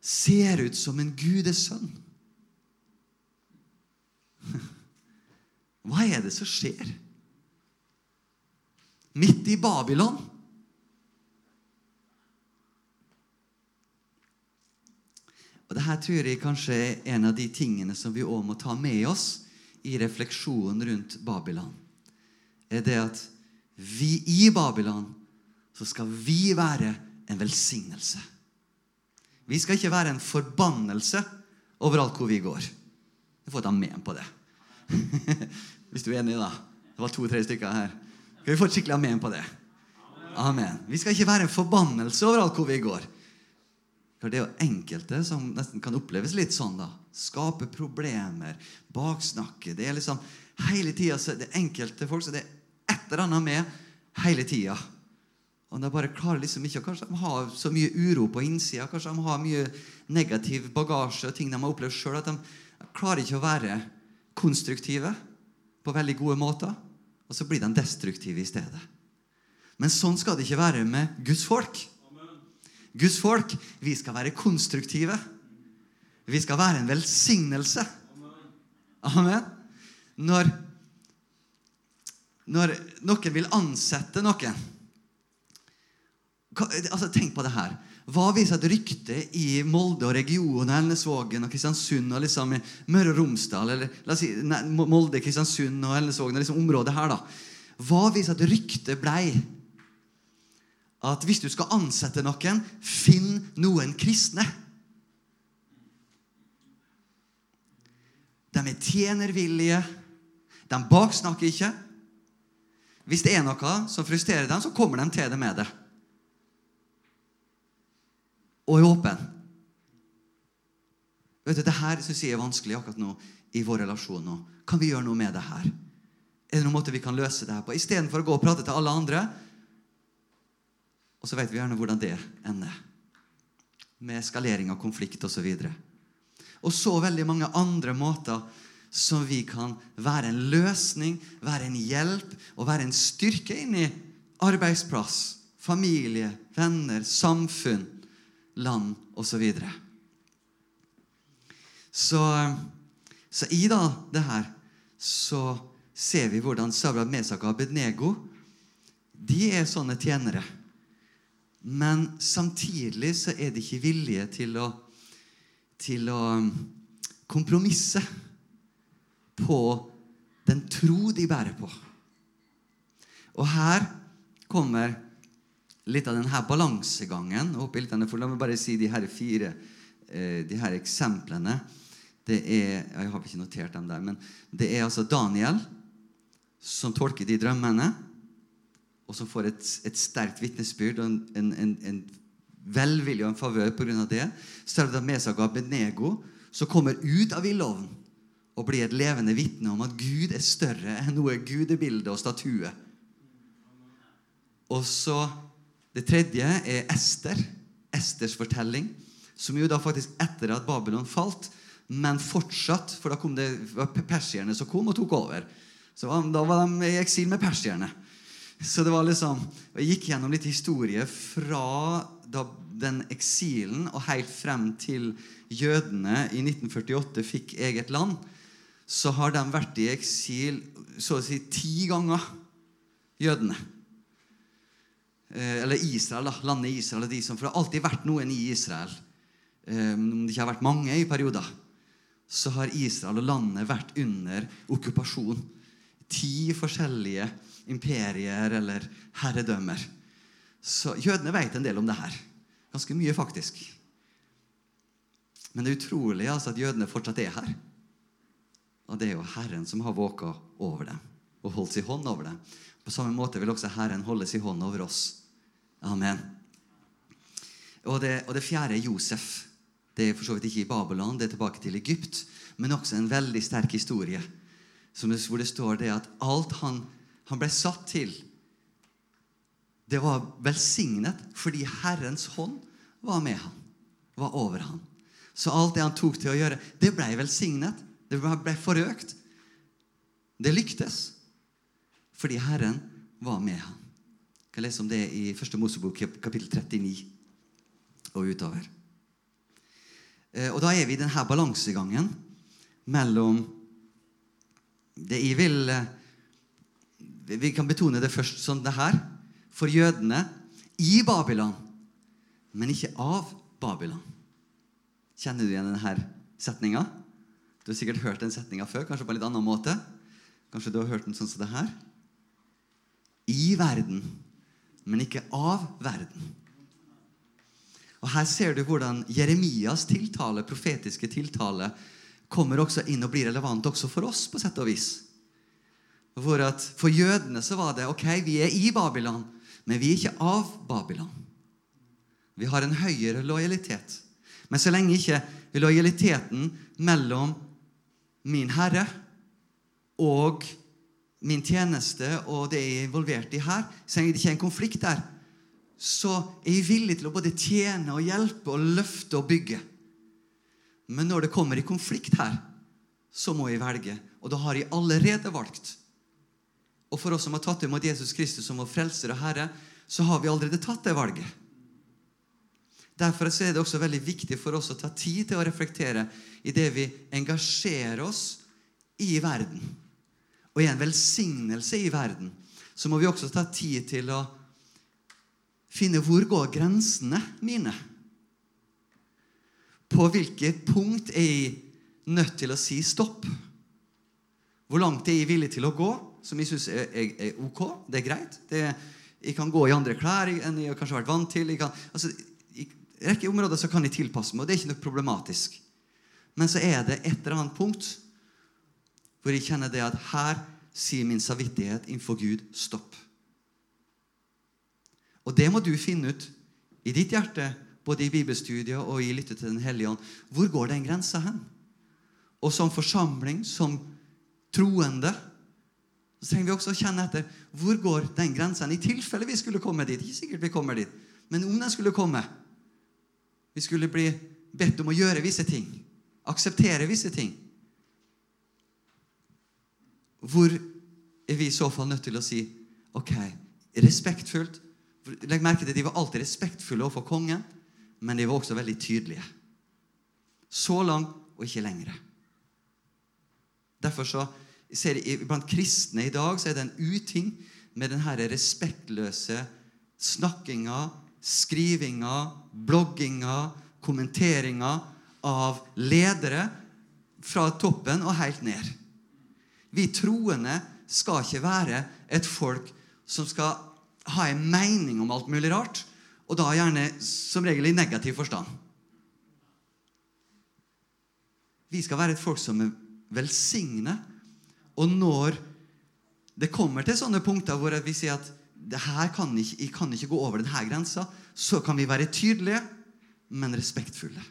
ser ut som en gudesønn. Hva er det som skjer? Midt i Babylon. Og det her tror jeg kanskje er en av de tingene som vi òg må ta med oss i refleksjonen rundt Babylon. Er det at vi i Babylon så skal vi være en velsignelse. Vi skal ikke være en forbannelse overalt hvor vi går. Du får ta amen på det. Hvis du er enig, da. Det var to-tre stykker her. Skal vi få skikkelig amen på det? Amen. Vi skal ikke være en forbannelse overalt hvor vi går. For det er jo enkelte som nesten kan oppleves litt sånn. da. Skape problemer, baksnakke. Det er liksom hele tida Det er enkelte folk så det er et eller annet med hele tida. Og de bare klarer liksom ikke Kanskje de har så mye uro på innsida. Kanskje de har mye negativ bagasje og ting de har opplevd sjøl. At de klarer ikke å være konstruktive på veldig gode måter. Og så blir de destruktive i stedet. Men sånn skal det ikke være med Guds folk. Guds folk, vi skal være konstruktive. Vi skal være en velsignelse. Amen. Når, når noen vil ansette noen altså Tenk på det her. Hva hvis et rykte i Molde og regionen, Elnesvågen og Kristiansund og liksom Møre og Romsdal eller la oss si Molde, Kristiansund og Elnesvågen og liksom området her da, Hva hvis et rykte blei at hvis du skal ansette noen, finn noen kristne. De er tjenervillige. De baksnakker ikke. Hvis det er noe som frustrerer dem, så kommer de til det med det. Og er åpen. Vet du, Det her synes jeg er vanskelig akkurat nå i vår relasjon. nå. Kan vi gjøre noe med det her? Er det noen måte vi kan løse det her på? Istedenfor å gå og prate til alle andre, og så vet vi gjerne hvordan det ender. Med eskalering av konflikt osv. Og, så og så veldig mange andre måter som vi kan være en løsning, være en hjelp og være en styrke inn i arbeidsplass, familie, venner, samfunn, land osv. Så, videre. så Så i da det her så ser vi hvordan Sabra Mesak og Abednego de er sånne tjenere men samtidig så er de ikke villige til å, til å um, kompromisse på den tro de bærer på. Og her kommer litt av denne balansegangen. oppi litt denne, for La meg bare si de her fire eh, de her eksemplene. Det er, Jeg har ikke notert dem der, men det er altså Daniel som tolker de drømmene. og som får et, et sterkt vitnesbyrd og en, en, en, en velvilje og en favør pga. det, så er det med seg Abednego, som kommer ut av ildovnen og blir et levende vitne om at Gud er større enn noe gudebilde og statue. Og så Det tredje er Ester. Esters fortelling, som jo da faktisk etter at Babylon falt, men fortsatt, for da kom det persierne som kom og tok over. Så Da var de i eksil med persierne. Så det var liksom, Jeg gikk gjennom litt historie fra da den eksilen og helt frem til jødene i 1948 fikk eget land. Så har de vært i eksil så å si ti ganger, jødene. Eh, eller Israel, da. Landet Israel. De som, for det har alltid vært noen i Israel. Eh, om det ikke har vært mange i perioder, så har Israel og landet vært under okkupasjon. Ti forskjellige imperier eller herredømmer. Så jødene vet en del om det her. Ganske mye, faktisk. Men det er utrolig altså, at jødene fortsatt er her. Og det er jo Herren som har våka over dem og holdt sin hånd over dem. På samme måte vil også Herren holde sin hånd over oss. Amen. Og det, og det fjerde er Josef. Det er for så vidt ikke i Babylon, det er tilbake til Egypt. Men også en veldig sterk historie hvor det står det at alt han, han ble satt til, det var velsignet fordi Herrens hånd var med han, var over han. Så alt det han tok til å gjøre, det ble velsignet. Det ble forøkt. Det lyktes fordi Herren var med han kan lese om det i Første Mosebok kapittel 39 og utover. Eh, og da er vi i denne balansegangen mellom det jeg vil eh, Vi kan betone det først som det her. For jødene i Babylon, men ikke av Babylon. Kjenner du igjen denne setninga? Du har sikkert hørt den setninga før, kanskje på en litt annen måte. Kanskje du har hørt den sånn som det her. I verden men ikke av verden. Og Her ser du hvordan Jeremias tiltale, profetiske tiltale kommer også inn og blir relevant også for oss, på sett og vis. For, for jødene så var det ok, vi er i Babylon, men vi er ikke av Babylon. Vi har en høyere lojalitet. Men så lenge ikke lojaliteten mellom min herre og min tjeneste og det jeg er involvert i her, så lenge det ikke er en konflikt der, så er jeg villig til å både tjene og hjelpe og løfte og bygge. Men når det kommer i konflikt her, så må jeg velge. Og da har jeg allerede valgt. Og for oss som har tatt imot Jesus Kristus som vår frelser og Herre, så har vi allerede tatt det valget. Derfor er det også veldig viktig for oss å ta tid til å reflektere i det vi engasjerer oss i verden og er en velsignelse i verden, så må vi også ta tid til å finne hvor går grensene mine. På hvilket punkt er jeg nødt til å si stopp? Hvor langt er jeg villig til å gå, som jeg syns er, er, er, ok? Det er greit. Det, jeg kan gå i andre klær enn jeg har kanskje vært vant til. Kan, altså, I rekke områder så kan jeg tilpasse meg, og det er ikke noe problematisk. Men så er det et eller annet punkt hvor jeg kjenner det at her sier min samvittighet innenfor Gud stopp. Og det må du finne ut i ditt hjerte, både i bibelstudiet og i lytte til Den hellige ånd. Hvor går den grensa hen? Og som forsamling, som troende, så trenger vi også å kjenne etter hvor går den grensa I tilfelle vi skulle komme dit. Ikke sikkert vi kommer dit, men om den skulle komme Vi skulle bli bedt om å gjøre visse ting, akseptere visse ting hvor er vi i så fall nødt til å si ok, respektfullt Legg merke til at De var alltid respektfulle overfor kongen, men de var også veldig tydelige. Så langt og ikke lengre. Derfor så ser jeg, Blant kristne i dag så er det en uting med denne respektløse snakkinga, skrivinga, blogginga, kommenteringa av ledere fra toppen og helt ned. Vi troende skal ikke være et folk som skal ha en mening om alt mulig rart, og da gjerne som regel i negativ forstand. Vi skal være et folk som er velsignet. Og når det kommer til sånne punkter hvor vi sier at det her kan ikke, jeg kan ikke gå over denne grensa. Så kan vi være tydelige, men respektfulle.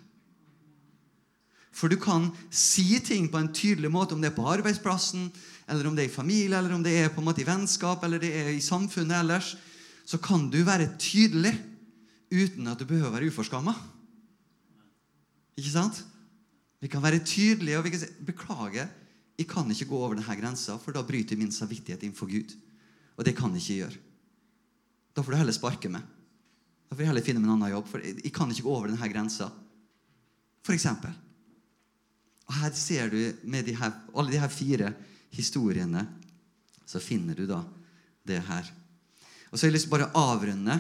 For du kan si ting på en tydelig måte, om det er på arbeidsplassen, eller om det er i familie, eller om det er på en måte i vennskap, eller det er i samfunnet ellers. Så kan du være tydelig uten at du behøver å være uforskamma. Ikke sant? Vi kan være tydelige og vi kan si 'Beklager, jeg kan ikke gå over denne grensa, for da bryter min samvittighet innenfor Gud.' Og det kan jeg ikke gjøre. Da får du heller sparke meg. Da får jeg heller finne meg en annen jobb, for jeg kan ikke gå over denne grensa. For eksempel. Og her ser du med de her, alle de her fire historiene, så finner du da det her. Og så har jeg lyst til bare å avrunde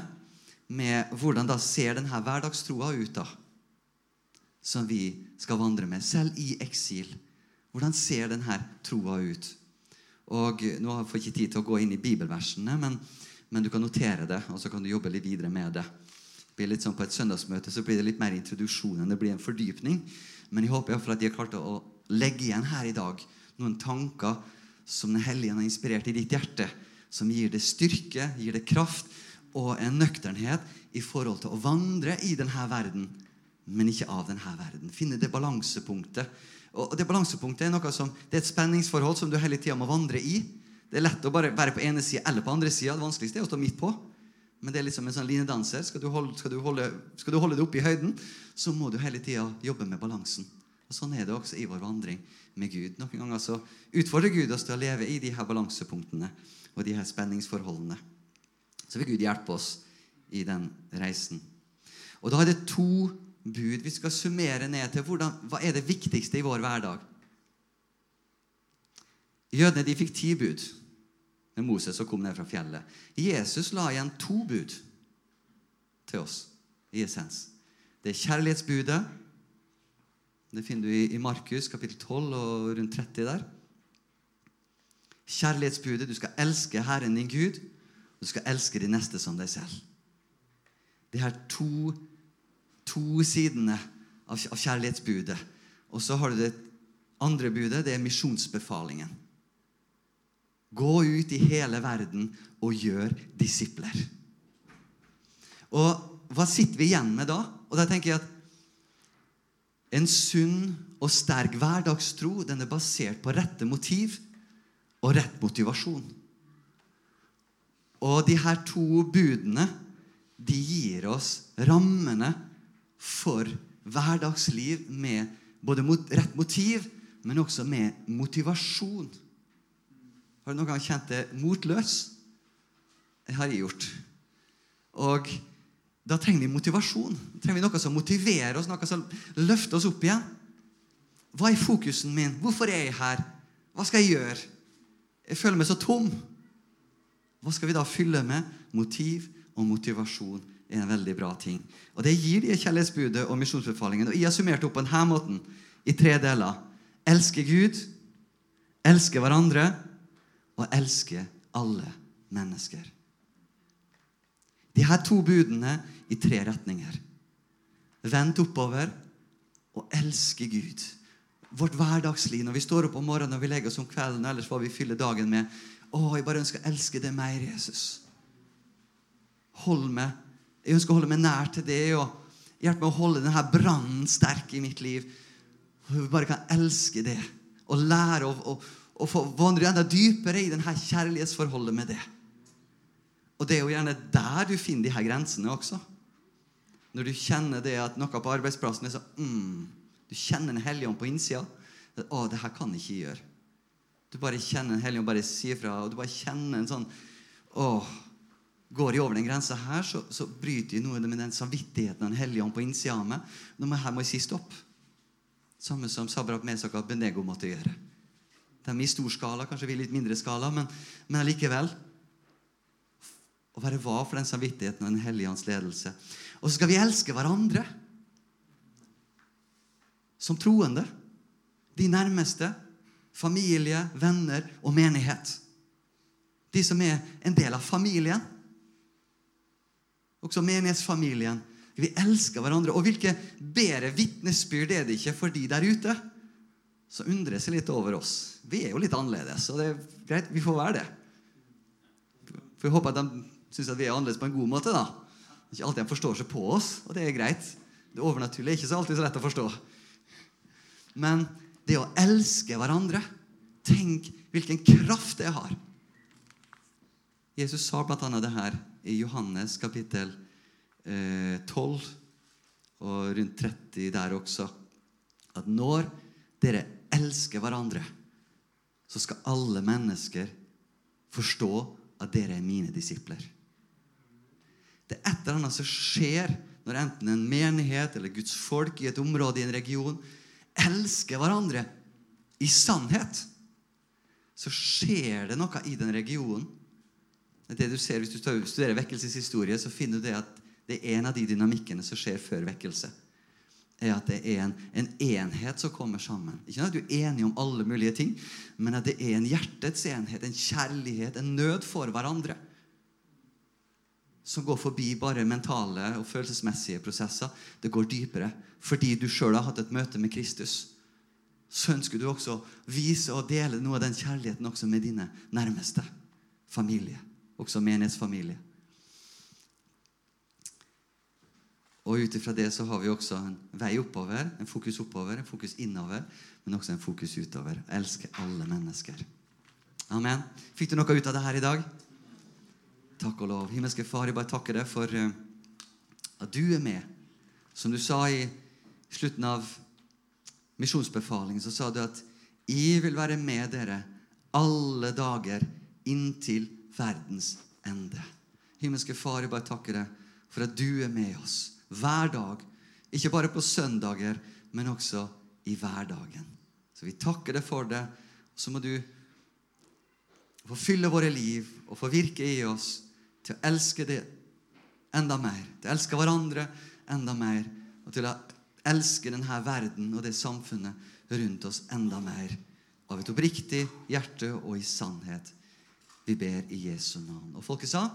med hvordan da ser denne hverdagstroa ut, da. Som vi skal vandre med, selv i eksil. Hvordan ser denne troa ut? Og Nå får jeg ikke tid til å gå inn i bibelversene, men, men, du kan notere det, og så kan du jobbe litt videre med det. det blir litt sånn På et søndagsmøte så blir det litt mer introduksjon enn det blir en fordypning. Men jeg håper i hvert fall at de har klart å legge igjen her i dag noen tanker som Den hellige har inspirert i ditt hjerte, som gir det styrke, gir det kraft og en nøkternhet i forhold til å vandre i denne verden, men ikke av denne verden. Finne det balansepunktet. Og det balansepunktet er noe som, det er et spenningsforhold som du hele tida må vandre i. Det er lett å bare være på ene sida eller på andre sida. Det vanskeligste er å stå midt på. Men det er liksom en sånn linedanser. Skal du holde, skal du holde, skal du holde det oppe i høyden, så må du hele tida jobbe med balansen. Og Sånn er det også i vår vandring med Gud. Noen ganger så utfordrer Gud oss til å leve i de her balansepunktene og de her spenningsforholdene. Så vil Gud hjelpe oss i den reisen. Og Da er det to bud vi skal summere ned til. Hvordan, hva er det viktigste i vår hverdag? Jødene de fikk ti bud med Moses som kom ned fra fjellet. Jesus la igjen to bud til oss i essens. Det er kjærlighetsbudet. Det finner du i Markus kapittel 12 og rundt 30 der. Kjærlighetsbudet. Du skal elske Herren din Gud du skal elske de neste som deg selv. De her to, to sidene av kjærlighetsbudet. Og så har du det andre budet. Det er misjonsbefalingen. Gå ut i hele verden og gjør disipler. Og hva sitter vi igjen med da? Og da tenker jeg at En sunn og sterk hverdagstro den er basert på rette motiv og rett motivasjon. Og de her to budene de gir oss rammene for hverdagsliv med både rett motiv, men også med motivasjon. Har du noen gang kjent det motløs? Det har jeg gjort. Og da trenger vi motivasjon. Da trenger vi Noe som motiverer oss, noe som løfter oss opp igjen. Hva er fokusen min? Hvorfor er jeg her? Hva skal jeg gjøre? Jeg føler meg så tom. Hva skal vi da fylle med? Motiv og motivasjon er en veldig bra ting. Og Det gir de kjærlighetsbudet og misjonsbefalingen. Og Jeg har summert opp på denne måten i tre deler. Elske Gud, elske hverandre og elske alle mennesker. De her to budene i tre retninger. Vent oppover og elske Gud. Vårt hverdagsliv når vi står opp om morgenen og vi legger oss om kvelden, ellers hva vi fyller dagen med, å, jeg bare ønsker å elske deg mer, Jesus. Hold meg. Jeg ønsker å holde meg nær til det. og Hjelp meg å holde denne brannen sterk i mitt liv. Og vi bare kan elske det og lære å, å, få vandre enda dypere i denne kjærlighetsforholdet med det. Og det er jo gjerne der du finner de her grensene også. Når du kjenner det at noe på arbeidsplassen er så mm, Du kjenner Den hellige ånd på innsida. Å, det her kan jeg ikke gjøre. Du bare kjenner en hellige og bare sier fra. Og du bare kjenner en sånn åh, Går jeg over den grensa her, så, så bryter jeg noe med den samvittigheten Den hellige ånd på innsida av meg. Nå må, her må jeg si stopp. Samme som Sabrak Mesak og Benego måtte gjøre. De i stor skala, kanskje vi i litt mindre skala, men, men allikevel. Å være var for den samvittigheten og Den hellige hans ledelse. Og så skal vi elske hverandre som troende. De nærmeste familie, venner og menighet. De som er en del av familien. Også menighetsfamilien. Vi elsker hverandre. Og hvilke bedre vitnesbyrd er det ikke for de der ute som undrer seg litt over oss? Vi er jo litt annerledes, og det er greit, vi får være det. For jeg håper at de syns at vi er annerledes på en god måte. da. Ikke alltid de forstår seg på oss, og det er greit. Det overnaturlige er ikke så alltid så lett å forstå. Men det å elske hverandre Tenk hvilken kraft det har. Jesus sa bl.a. det her i Johannes kapittel eh, 12 og rundt 30 der også. At når dere elsker hverandre, så skal alle mennesker forstå at dere er mine disipler. Det er et eller annet som skjer når enten en menighet eller Guds folk i et område i en region elsker hverandre i sannhet. Så skjer det noe i den regionen. Det du ser Hvis du studerer vekkelseshistorie, så finner du det at det er en av de dynamikkene som skjer før vekkelse. Er At det er en, en enhet som kommer sammen. Ikke at du er enig om alle mulige ting, men at det er en hjertets enhet, en kjærlighet, en nød for hverandre som går forbi bare mentale og følelsesmessige prosesser. Det går dypere fordi du sjøl har hatt et møte med Kristus. Så ønsker du også å vise og dele noe av den kjærligheten også med dine nærmeste familie. Også menighetsfamilie. Og ut ifra det så har vi også en vei oppover, en fokus oppover, en fokus innover, men også en fokus utover. Jeg elsker alle mennesker. Amen. Fikk du noe ut av det her i dag? Takk og lov. Himmelske Far, jeg bare takker deg for uh, at du er med. Som du sa i slutten av misjonsbefalingen, så sa du at 'Jeg vil være med dere alle dager inntil verdens ende'. Himmelske Far, jeg bare takker deg for at du er med oss hver dag. Ikke bare på søndager, men også i hverdagen. Så vi takker deg for det. Så må du få fylle våre liv og få virke i oss til å elske det enda mer. Til å elske hverandre enda mer. Og til å elske denne verden og det samfunnet rundt oss enda mer. Av et oppriktig hjerte og i sannhet. Vi ber i Jesu navn. Og folket sa